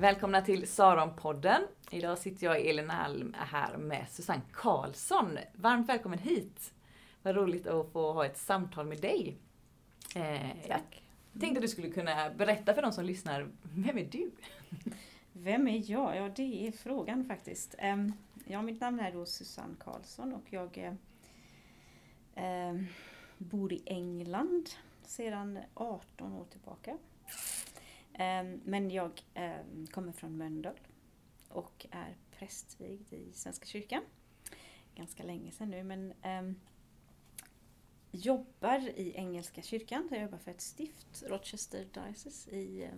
Välkomna till Saronpodden. Idag sitter jag, Elin Alm, här med Susanne Karlsson. Varmt välkommen hit! Vad roligt att få ha ett samtal med dig. Eh, Tack. Jag tänkte att du skulle kunna berätta för de som lyssnar, vem är du? Vem är jag? Ja, det är frågan faktiskt. Ja, mitt namn är då Susanne Karlsson och jag bor i England sedan 18 år tillbaka. Ehm, men jag ehm, kommer från Mölndal och är prästvigd i Svenska kyrkan. Ganska länge sedan nu men ehm, jobbar i Engelska kyrkan. Jag jobbar för ett stift, Rochester Diocese i,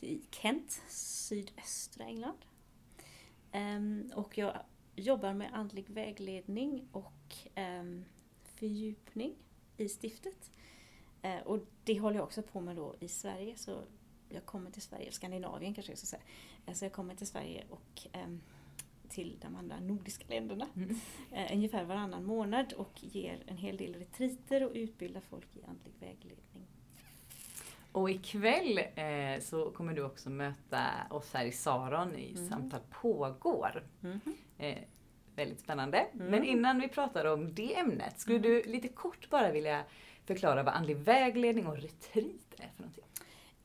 i Kent, sydöstra England. och jag jobbar med andlig vägledning och fördjupning i stiftet. Eh, och det håller jag också på med då i Sverige. Så jag kommer till Sverige, Skandinavien kanske jag ska säga. Eh, så jag kommer till Sverige och um, till de andra nordiska länderna mm. uh, ungefär varannan månad och ger en hel del retriter och utbildar folk i andlig vägledning. Och ikväll eh, så kommer du också möta oss här i Saron i mm. Samtal pågår. Mm. Eh, väldigt spännande. Mm. Men innan vi pratar om det ämnet, skulle mm. du lite kort bara vilja förklara vad andlig vägledning och retreat är för någonting?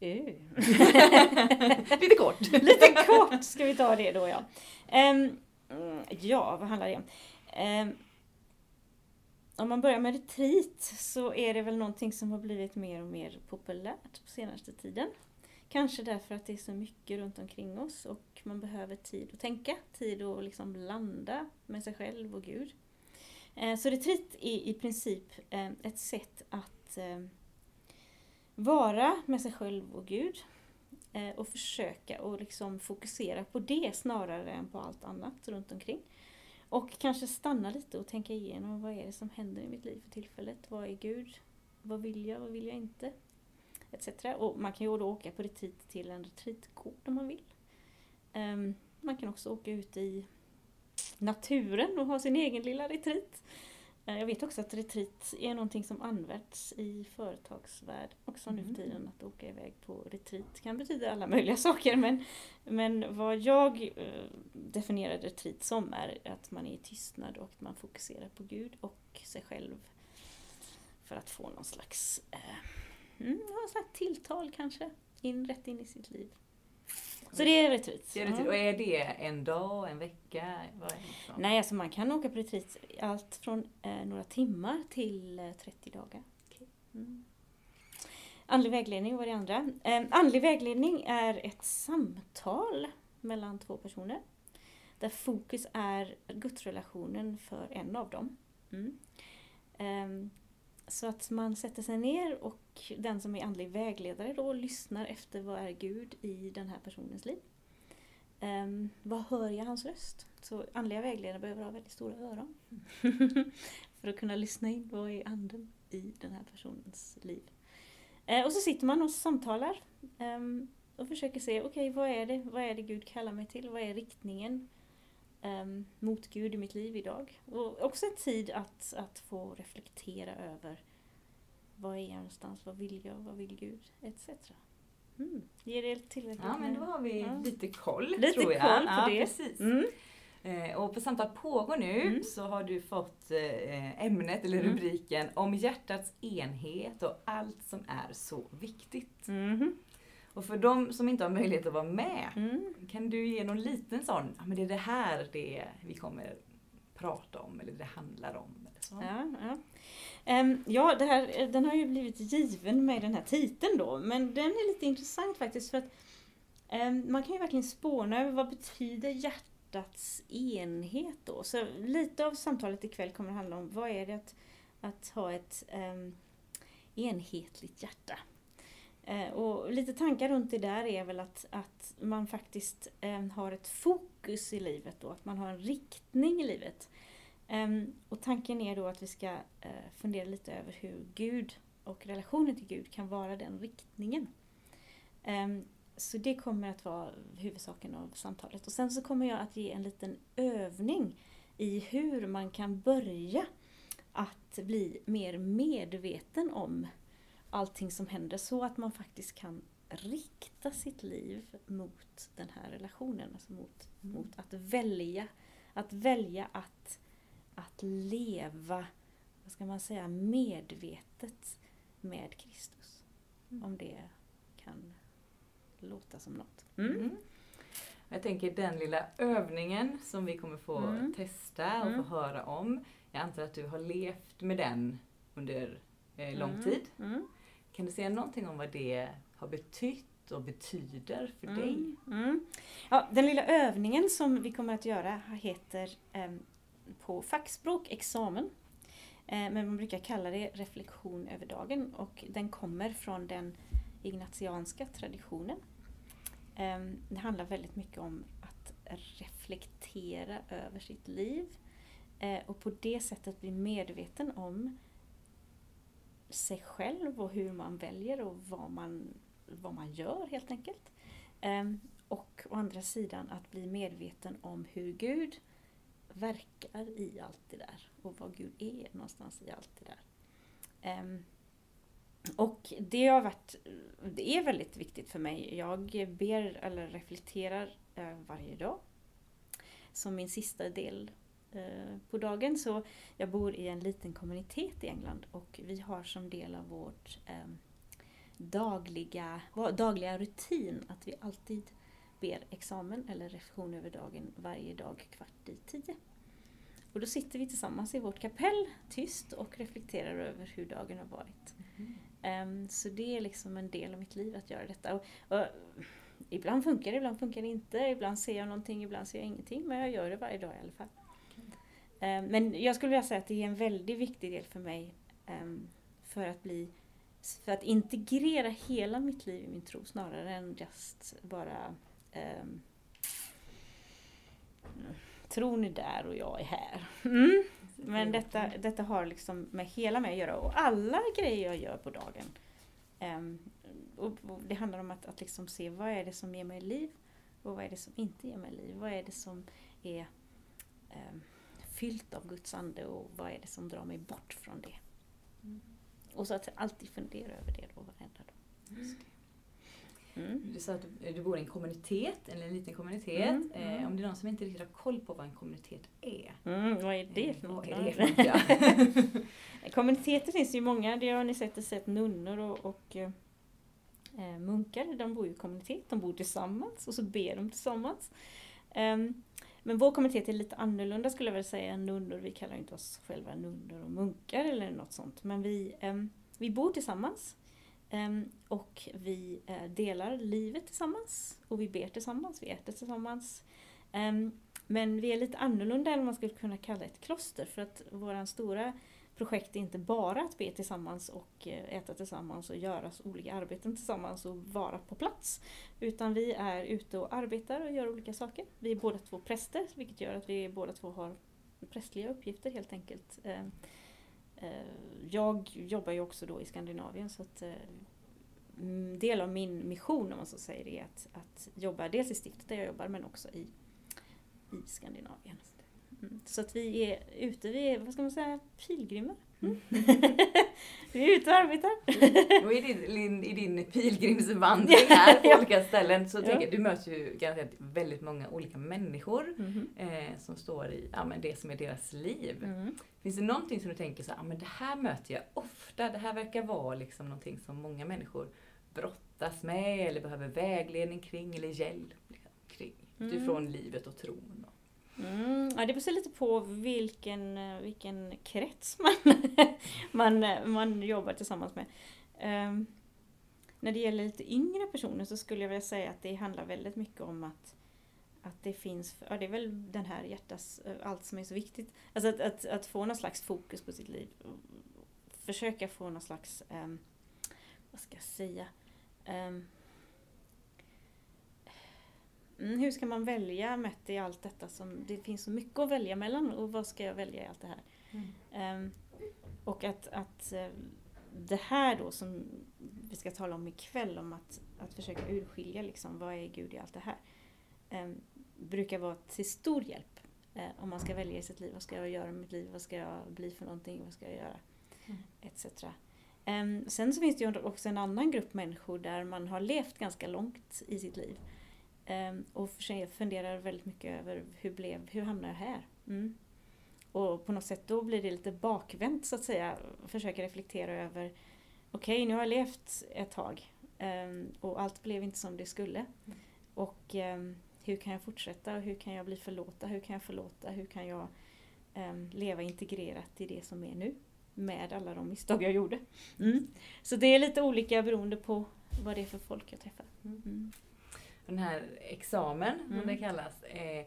Uh. Lite kort. Lite kort ska vi ta det då ja. Um, ja, vad handlar det om? Um, om man börjar med retreat så är det väl någonting som har blivit mer och mer populärt på senaste tiden. Kanske därför att det är så mycket runt omkring oss och man behöver tid att tänka, tid att liksom landa med sig själv och Gud. Eh, så retreat är i princip eh, ett sätt att vara med sig själv och Gud eh, och försöka och liksom fokusera på det snarare än på allt annat runt omkring. Och kanske stanna lite och tänka igenom vad är det som händer i mitt liv för tillfället? Vad är Gud? Vad vill jag? Vad vill jag inte? Etc. Och man kan ju då åka på retreat till en retreatgård om man vill. Ehm, man kan också åka ut i naturen och ha sin egen lilla retreat. Eh, jag vet också att retreat är någonting som används i företagsvärld också nu för mm. tiden. Att åka iväg på retreat kan betyda alla möjliga saker men, men vad jag eh, definierar retreat som är att man är i tystnad och att man fokuserar på Gud och sig själv. För att få någon slags, eh, mm, tilltal kanske, in, rätt in i sitt liv. Så det är retreat. Det är retreat. Och är det en dag, en vecka? Vad är det Nej, alltså man kan åka på retreat allt från eh, några timmar till eh, 30 dagar. Okay. Mm. Andlig vägledning var det andra. Eh, andlig vägledning är ett samtal mellan två personer. Där fokus är gudsrelationen för en av dem. Mm. Så att man sätter sig ner och den som är andlig vägledare då lyssnar efter vad är Gud i den här personens liv. Um, vad hör jag hans röst? Så andliga vägledare behöver ha väldigt stora öron. för att kunna lyssna in vad är anden i den här personens liv. Uh, och så sitter man och samtalar um, och försöker se, okej okay, vad är det? Vad är det Gud kallar mig till? Vad är riktningen? Um, mot Gud i mitt liv idag. Och också en tid att, att få reflektera över var är jag någonstans, vad vill jag, vad vill Gud, etc. Mm. Ger det tillräckligt Ja, men då har vi ja. lite koll, lite tror jag. koll på ja, det. Precis. Mm. Eh, och på Samtal pågår nu mm. så har du fått eh, ämnet eller mm. rubriken om hjärtats enhet och allt som är så viktigt. Och för de som inte har möjlighet att vara med, mm. kan du ge någon liten sån, ja men det är det här det vi kommer prata om eller det handlar om? Eller så. Ja, ja. Um, ja det här, den har ju blivit given med den här titeln då, men den är lite intressant faktiskt för att um, man kan ju verkligen spåna över vad betyder hjärtats enhet då? Så lite av samtalet ikväll kommer att handla om vad är det att, att ha ett um, enhetligt hjärta? Eh, och lite tankar runt det där är väl att, att man faktiskt eh, har ett fokus i livet då, att man har en riktning i livet. Ehm, och tanken är då att vi ska eh, fundera lite över hur Gud och relationen till Gud kan vara den riktningen. Ehm, så det kommer att vara huvudsaken av samtalet. Och sen så kommer jag att ge en liten övning i hur man kan börja att bli mer medveten om allting som händer så att man faktiskt kan rikta sitt liv mot den här relationen, alltså mot, Mm. mot att välja. Att välja att, att leva, vad ska man säga, medvetet med Kristus. Mm. Om det kan låta som något. Mm. Jag tänker den lilla övningen som vi kommer få Mm. testa och Mm. få höra om. Jag antar att du har levt med den under eh, lång Mm. tid. Kan du säga någonting om vad det har betytt och betyder för Mm, dig? Mm. Ja, den lilla övningen som vi kommer att göra heter em, på fackspråk examen. Eh, men man brukar kalla det reflektion över dagen och den kommer från den ignatianska traditionen. Em, det handlar väldigt mycket om att reflektera över sitt liv eh, och på det sättet bli medveten om sig själv och hur man väljer och vad man, vad man gör helt enkelt. Ehm, och å andra sidan att bli medveten om hur Gud verkar i allt det där och vad Gud är någonstans i allt det där. Ehm, och det har varit, det är väldigt viktigt för mig. Jag ber eller reflekterar eh, varje dag. Som min sista del på dagen. Så jag bor i en liten kommunitet i England och vi har som del av vårt ehm, dagliga, dagliga rutin att vi alltid ber examen eller reflektion över dagen varje dag kvart i tio. Och då sitter vi tillsammans i vårt kapell tyst och reflekterar över hur dagen har varit. Ehm, så det är liksom en del av mitt liv att göra detta. Och, och, ibland funkar det, ibland funkar det inte. Ibland ser jag någonting, ibland ser jag ingenting. Men jag gör det varje dag i alla fall. Ehm, men jag skulle vilja säga att det är en väldigt viktig del för mig ehm, för att bli för att integrera hela mitt liv i min tro snarare än just bara um, Tron är där och jag är här. Mm. Men detta, detta har liksom med hela mig att göra och alla grejer jag gör på dagen. Ehm, och, och det handlar om att, att liksom se vad är det som ger mig liv och vad är det som inte ger mig liv. Vad är det som är ehm, fyllt av Guds ande och vad är det som drar mig bort från det. Mm. Och så att alltid fundera över det då varenda dag. Mm. Du sa att du, du bor i en kommunitet, eller en liten kommunitet. Mm, mm. Eh, om det är någon som inte riktigt har koll på vad en kommunitet är. Mm, vad är det för Eh, något? det för något? Kommuniteter finns ju många, det har ni sett, sett nunnor och, och eh, munkar, de bor ju i kommunitet, de bor tillsammans och så ber de tillsammans. Ehm, men vår kommunitet är lite annorlunda skulle jag vilja säga än nunnor, vi kallar inte oss själva nunnor och munkar eller något sånt. Men vi, eh, vi bor tillsammans eh, och vi eh, delar livet tillsammans och vi ber tillsammans, vi äter tillsammans. Men vi är lite annorlunda än vad man skulle kunna kalla ett kloster för att våran stora projekt är inte bara att be tillsammans och eh, äta tillsammans och göra olika arbeten tillsammans och vara på plats. Utan vi är ute och arbetar och gör olika saker. Vi är båda två präster vilket gör att vi båda två har prästliga uppgifter helt enkelt. Eh, eh, jag jobbar ju också då i Skandinavien så att del av min mission om man så säger är att, att jobba dels i stiftet där jag jobbar men också i, i Skandinavien. Mm. Så att vi är ute, vi är, vad ska man säga, pilgrimer. Mm. vi är ute och arbetar. Och i din, i din pilgrimsvandring här på Ja. olika ställen så Ja. tänker jag, du möter ju garanterat väldigt många olika människor Mhm. eh, som står i ja, men det som är deras liv. Mm. Finns det någonting som du tänker så ah, men det här möter jag ofta, det här verkar vara liksom någonting som många människor brottas med eller behöver vägledning kring eller hjälp kring Mm. utifrån livet och tron. Mm, ja, det beror lite på vilken, eh, vilken krets man, man, man jobbar tillsammans med. Um, när det gäller lite yngre personer så skulle jag vilja säga att det handlar väldigt mycket om att, att det finns, ja det är väl den här hjärtas, eh, allt som är så viktigt. Alltså att, att, att få någon slags fokus på sitt liv. Försöka få någon slags, um, vad ska jag säga, um, Mm, hur ska man välja mätt i allt detta som det finns så mycket att välja mellan och vad ska jag välja i allt det här? Ehm, och att, att eh, det här då som vi ska tala om ikväll om att, att försöka urskilja liksom, vad är Gud i allt det här? ehm, brukar vara till stor hjälp eh, om man ska välja i sitt liv. Vad ska jag göra med mitt liv? Vad ska jag bli för någonting? Vad ska jag göra? Mm. Etc. Um, sen så finns det ju också en annan grupp människor där man har levt ganska långt i sitt liv. Um, och funderar väldigt mycket över hur, blev, hur hamnade jag här? Mm. Och på något sätt då blir det lite bakvänt så att säga. Försöka reflektera över okej, okay, nu har jag levt ett tag um, och allt blev inte som det skulle. Mm. Och um, hur kan jag fortsätta? Hur kan jag bli förlåta? Hur kan jag förlåta? Hur kan jag leva integrerat i det som är nu? Med alla de misstag jag gjorde. Mm. Så det är lite olika beroende på vad det är för folk jag träffar. Mm. Mm. Den här examen, som det kallas, eh,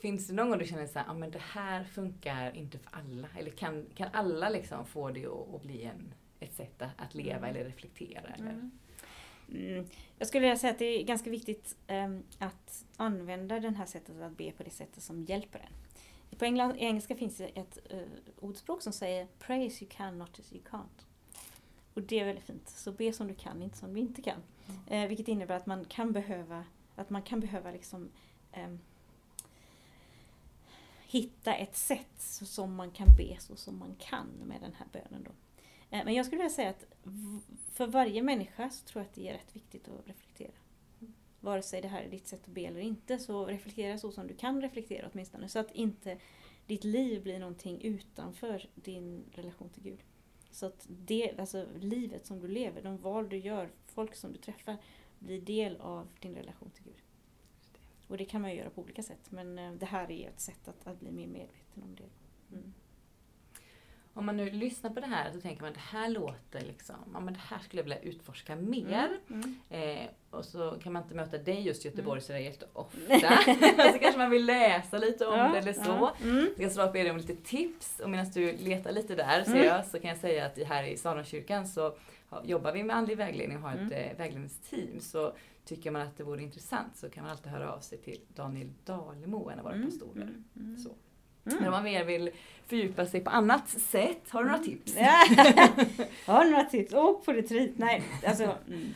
Finns det någon gång du känner att ah, det här funkar inte för alla? Eller kan, kan alla liksom få det att, att bli en, ett sätt att, leva mm. eller reflektera? Eller? Mm. Mm. Jag skulle vilja säga att det är ganska viktigt um, att använda det här sättet att be på det sättet som hjälper en. På engelska finns det ett uh, ordspråk som säger Praise you can, not as you can't. Och det är väldigt fint. Så be som du kan, inte som du inte kan. Mm. Uh, vilket innebär att man kan behöva, att man kan behöva liksom um, hitta ett sätt som man kan be så som man kan med den här bönen. Då. Eh, men jag skulle vilja säga att för varje människa så tror jag att det är rätt viktigt att reflektera. Vare sig det här är ditt sätt att be eller inte, så reflektera så som du kan reflektera åtminstone. Så att inte ditt liv blir någonting utanför din relation till Gud. Så att det, alltså livet som du lever, de val du gör, folk som du träffar, blir del av din relation till Gud. Och det kan man ju göra på olika sätt men eh, det här är ett sätt att, att bli mer medveten om det. Mm. Om man nu lyssnar på det här så tänker man att det här låter liksom, ja men det här skulle jag vilja utforska mer. Mm. Mm. Eh, och så kan man inte möta dig just i Göteborg mm. sådär jätteofta. så kanske man vill läsa lite om ja, det eller så. Ja. Mm. Jag ska svara på er om lite tips och medan du letar lite där ser mm. jag, så kan jag säga att här i Saronkyrkan så jobbar vi med andlig vägledning och har ett mm. Eh, vägledningsteam. Så tycker man att det vore intressant så kan man alltid höra av sig till Daniel Dalemo, en av våra mm. pastorer. Mm. Mm. Så. Mm. Men om man mer vill fördjupa sig på annat sätt, har du några mm. tips? har du några tips? Åk på retreat! Nej, alltså. Mm.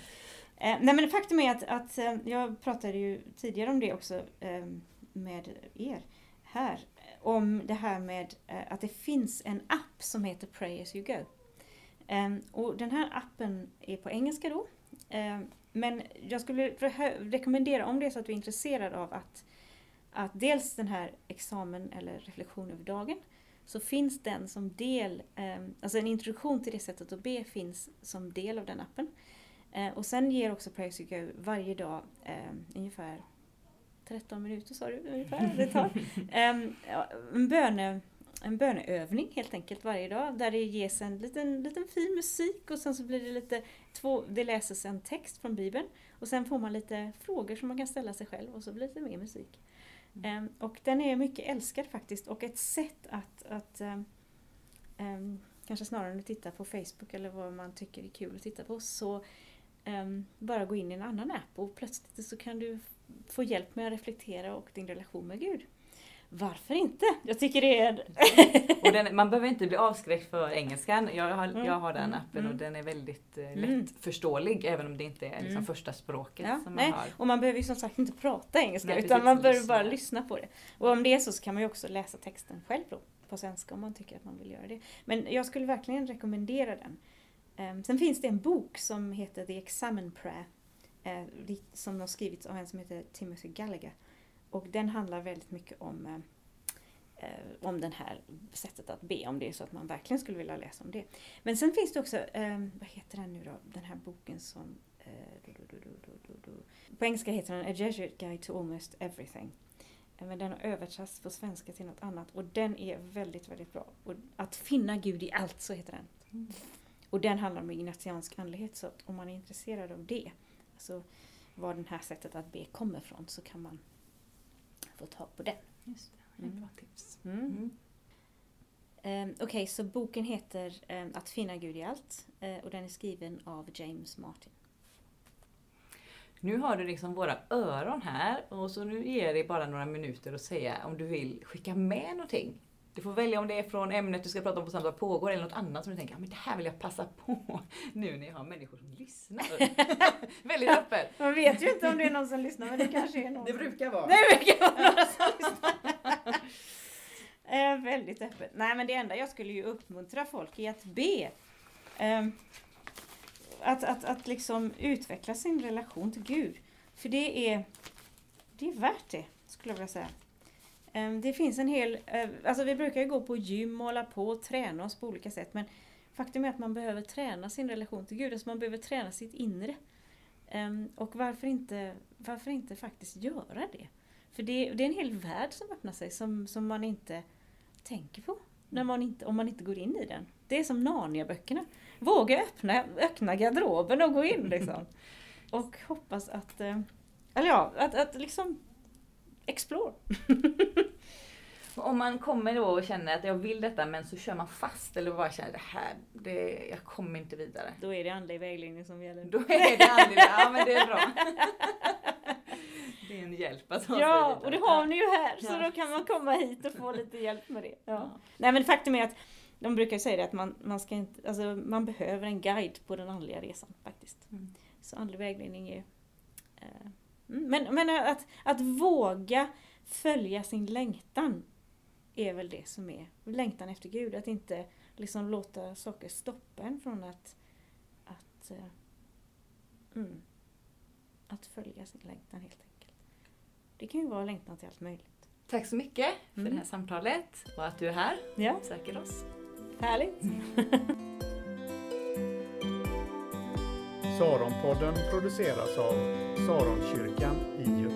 Eh, nej men faktum är att, att eh, jag pratade ju tidigare om det också eh, med er här. Om det här med eh, att det finns en app som heter Pray as you go. Eh, och den här appen är på engelska då. Eh, men jag skulle rekommendera, om det är så att du är intresserad av att, att dels den här examen eller reflektion över dagen, så finns den som del, eh, alltså en introduktion till det sättet att be finns som del av den appen. Eh, och sen ger också Go varje dag eh, ungefär 13 minuter sa du ungefär det tar. en böne en böneövning helt enkelt varje dag där det ges en liten, liten fin musik och sen så blir det lite, två, det läses en text från Bibeln och sen får man lite frågor som man kan ställa sig själv och så blir det lite mer musik. Mm. Och den är mycket älskad faktiskt och ett sätt att, att um, kanske snarare än att titta på Facebook eller vad man tycker är kul att titta på så bara gå in i en annan app och plötsligt så kan du få hjälp med att reflektera och din relation med Gud. Varför inte? Jag tycker det är... och den, man behöver inte bli avskräckt för engelskan. Jag har, mm. jag har den appen mm. och den är väldigt eh, mm. lättförståelig även om det inte är liksom, mm. första språket ja, som nej. man har. Och man behöver ju som sagt inte prata engelska nej, utan man behöver bara lyssna på det. Och om det är så så kan man ju också läsa texten själv då, på svenska om man tycker att man vill göra det. Men jag skulle verkligen rekommendera den. Um, sen finns det en bok som heter The Examen Prayer uh, som har skrivits av en som heter Timothy Gallagher. Och den handlar väldigt mycket om, eh, eh om det här sättet att be, om det är så att man verkligen skulle vilja läsa om det. Men sen finns det också, eh, vad heter den nu då, den här boken som eh, do, do, do, På engelska heter den A Jesuit Guide to Almost Everything. Eh, men den har översatts på svenska till något annat och den är väldigt, väldigt bra. Och att finna Gud i allt, så heter den. Och den handlar om ignatiansk andlighet, så om man är intresserad av det, alltså var det här sättet att be kommer ifrån, så kan man få tag på den. Just det, det är bra tips. Mm. Mm. Um, Okej, okay, så boken heter um, Att finna Gud i allt uh, och den är skriven av James Martin. Nu har du liksom våra öron här och så nu ger jag dig bara några minuter att säga om du vill skicka med någonting du får välja om det är från ämnet du ska prata om på samtal pågår eller något annat som du tänker, ja men det här vill jag passa på nu när jag har människor som lyssnar. Väldigt öppet. Man vet ju inte om det är någon som lyssnar men det kanske är någon. Det brukar vara. Det brukar vara några som lyssnar. eh, väldigt öppet. Nej men det enda jag skulle ju uppmuntra folk är att be. Eh, att, att, att liksom utveckla sin relation till Gud. För det är, det är värt det, skulle jag vilja säga. Eh, det finns en hel, eh, alltså vi brukar ju gå på gym och hålla på och träna oss på olika sätt men faktum är att man behöver träna sin relation till Gud, alltså man behöver träna sitt inre. Ehm, och varför inte, varför inte faktiskt göra det? För det, det är en hel värld som öppnar sig som, som man inte tänker på när man inte, om man inte går in i den. Det är som Narnia-böckerna. Våga öppna, öppna garderoben och gå in liksom. Och hoppas att, eh, eller ja, att, att liksom explore. Om man kommer då och känner att jag vill detta men så kör man fast eller bara känner det här, det, jag kommer inte vidare. Då är det andlig vägledning som gäller. Då är det andlig, ja men det är bra. Det är en hjälp att ha Ja, och det har ni ju här så då kan man komma hit och få lite hjälp med det. Ja. Nej men faktum är att de brukar säga det att man, man, ska inte, alltså, man behöver en guide på den andliga resan faktiskt. Mm. Så andlig vägledning är eh, men, men att, att våga följa sin längtan är väl det som är längtan efter Gud. Att inte liksom låta saker stoppa en från att, att, uh, mm, att följa sin längtan helt enkelt. Det kan ju vara längtan till allt möjligt. Tack så mycket för mm. det här samtalet och att du är här ja. och söker oss. Härligt! Saronpodden produceras av Saronkyrkan i Göteborg.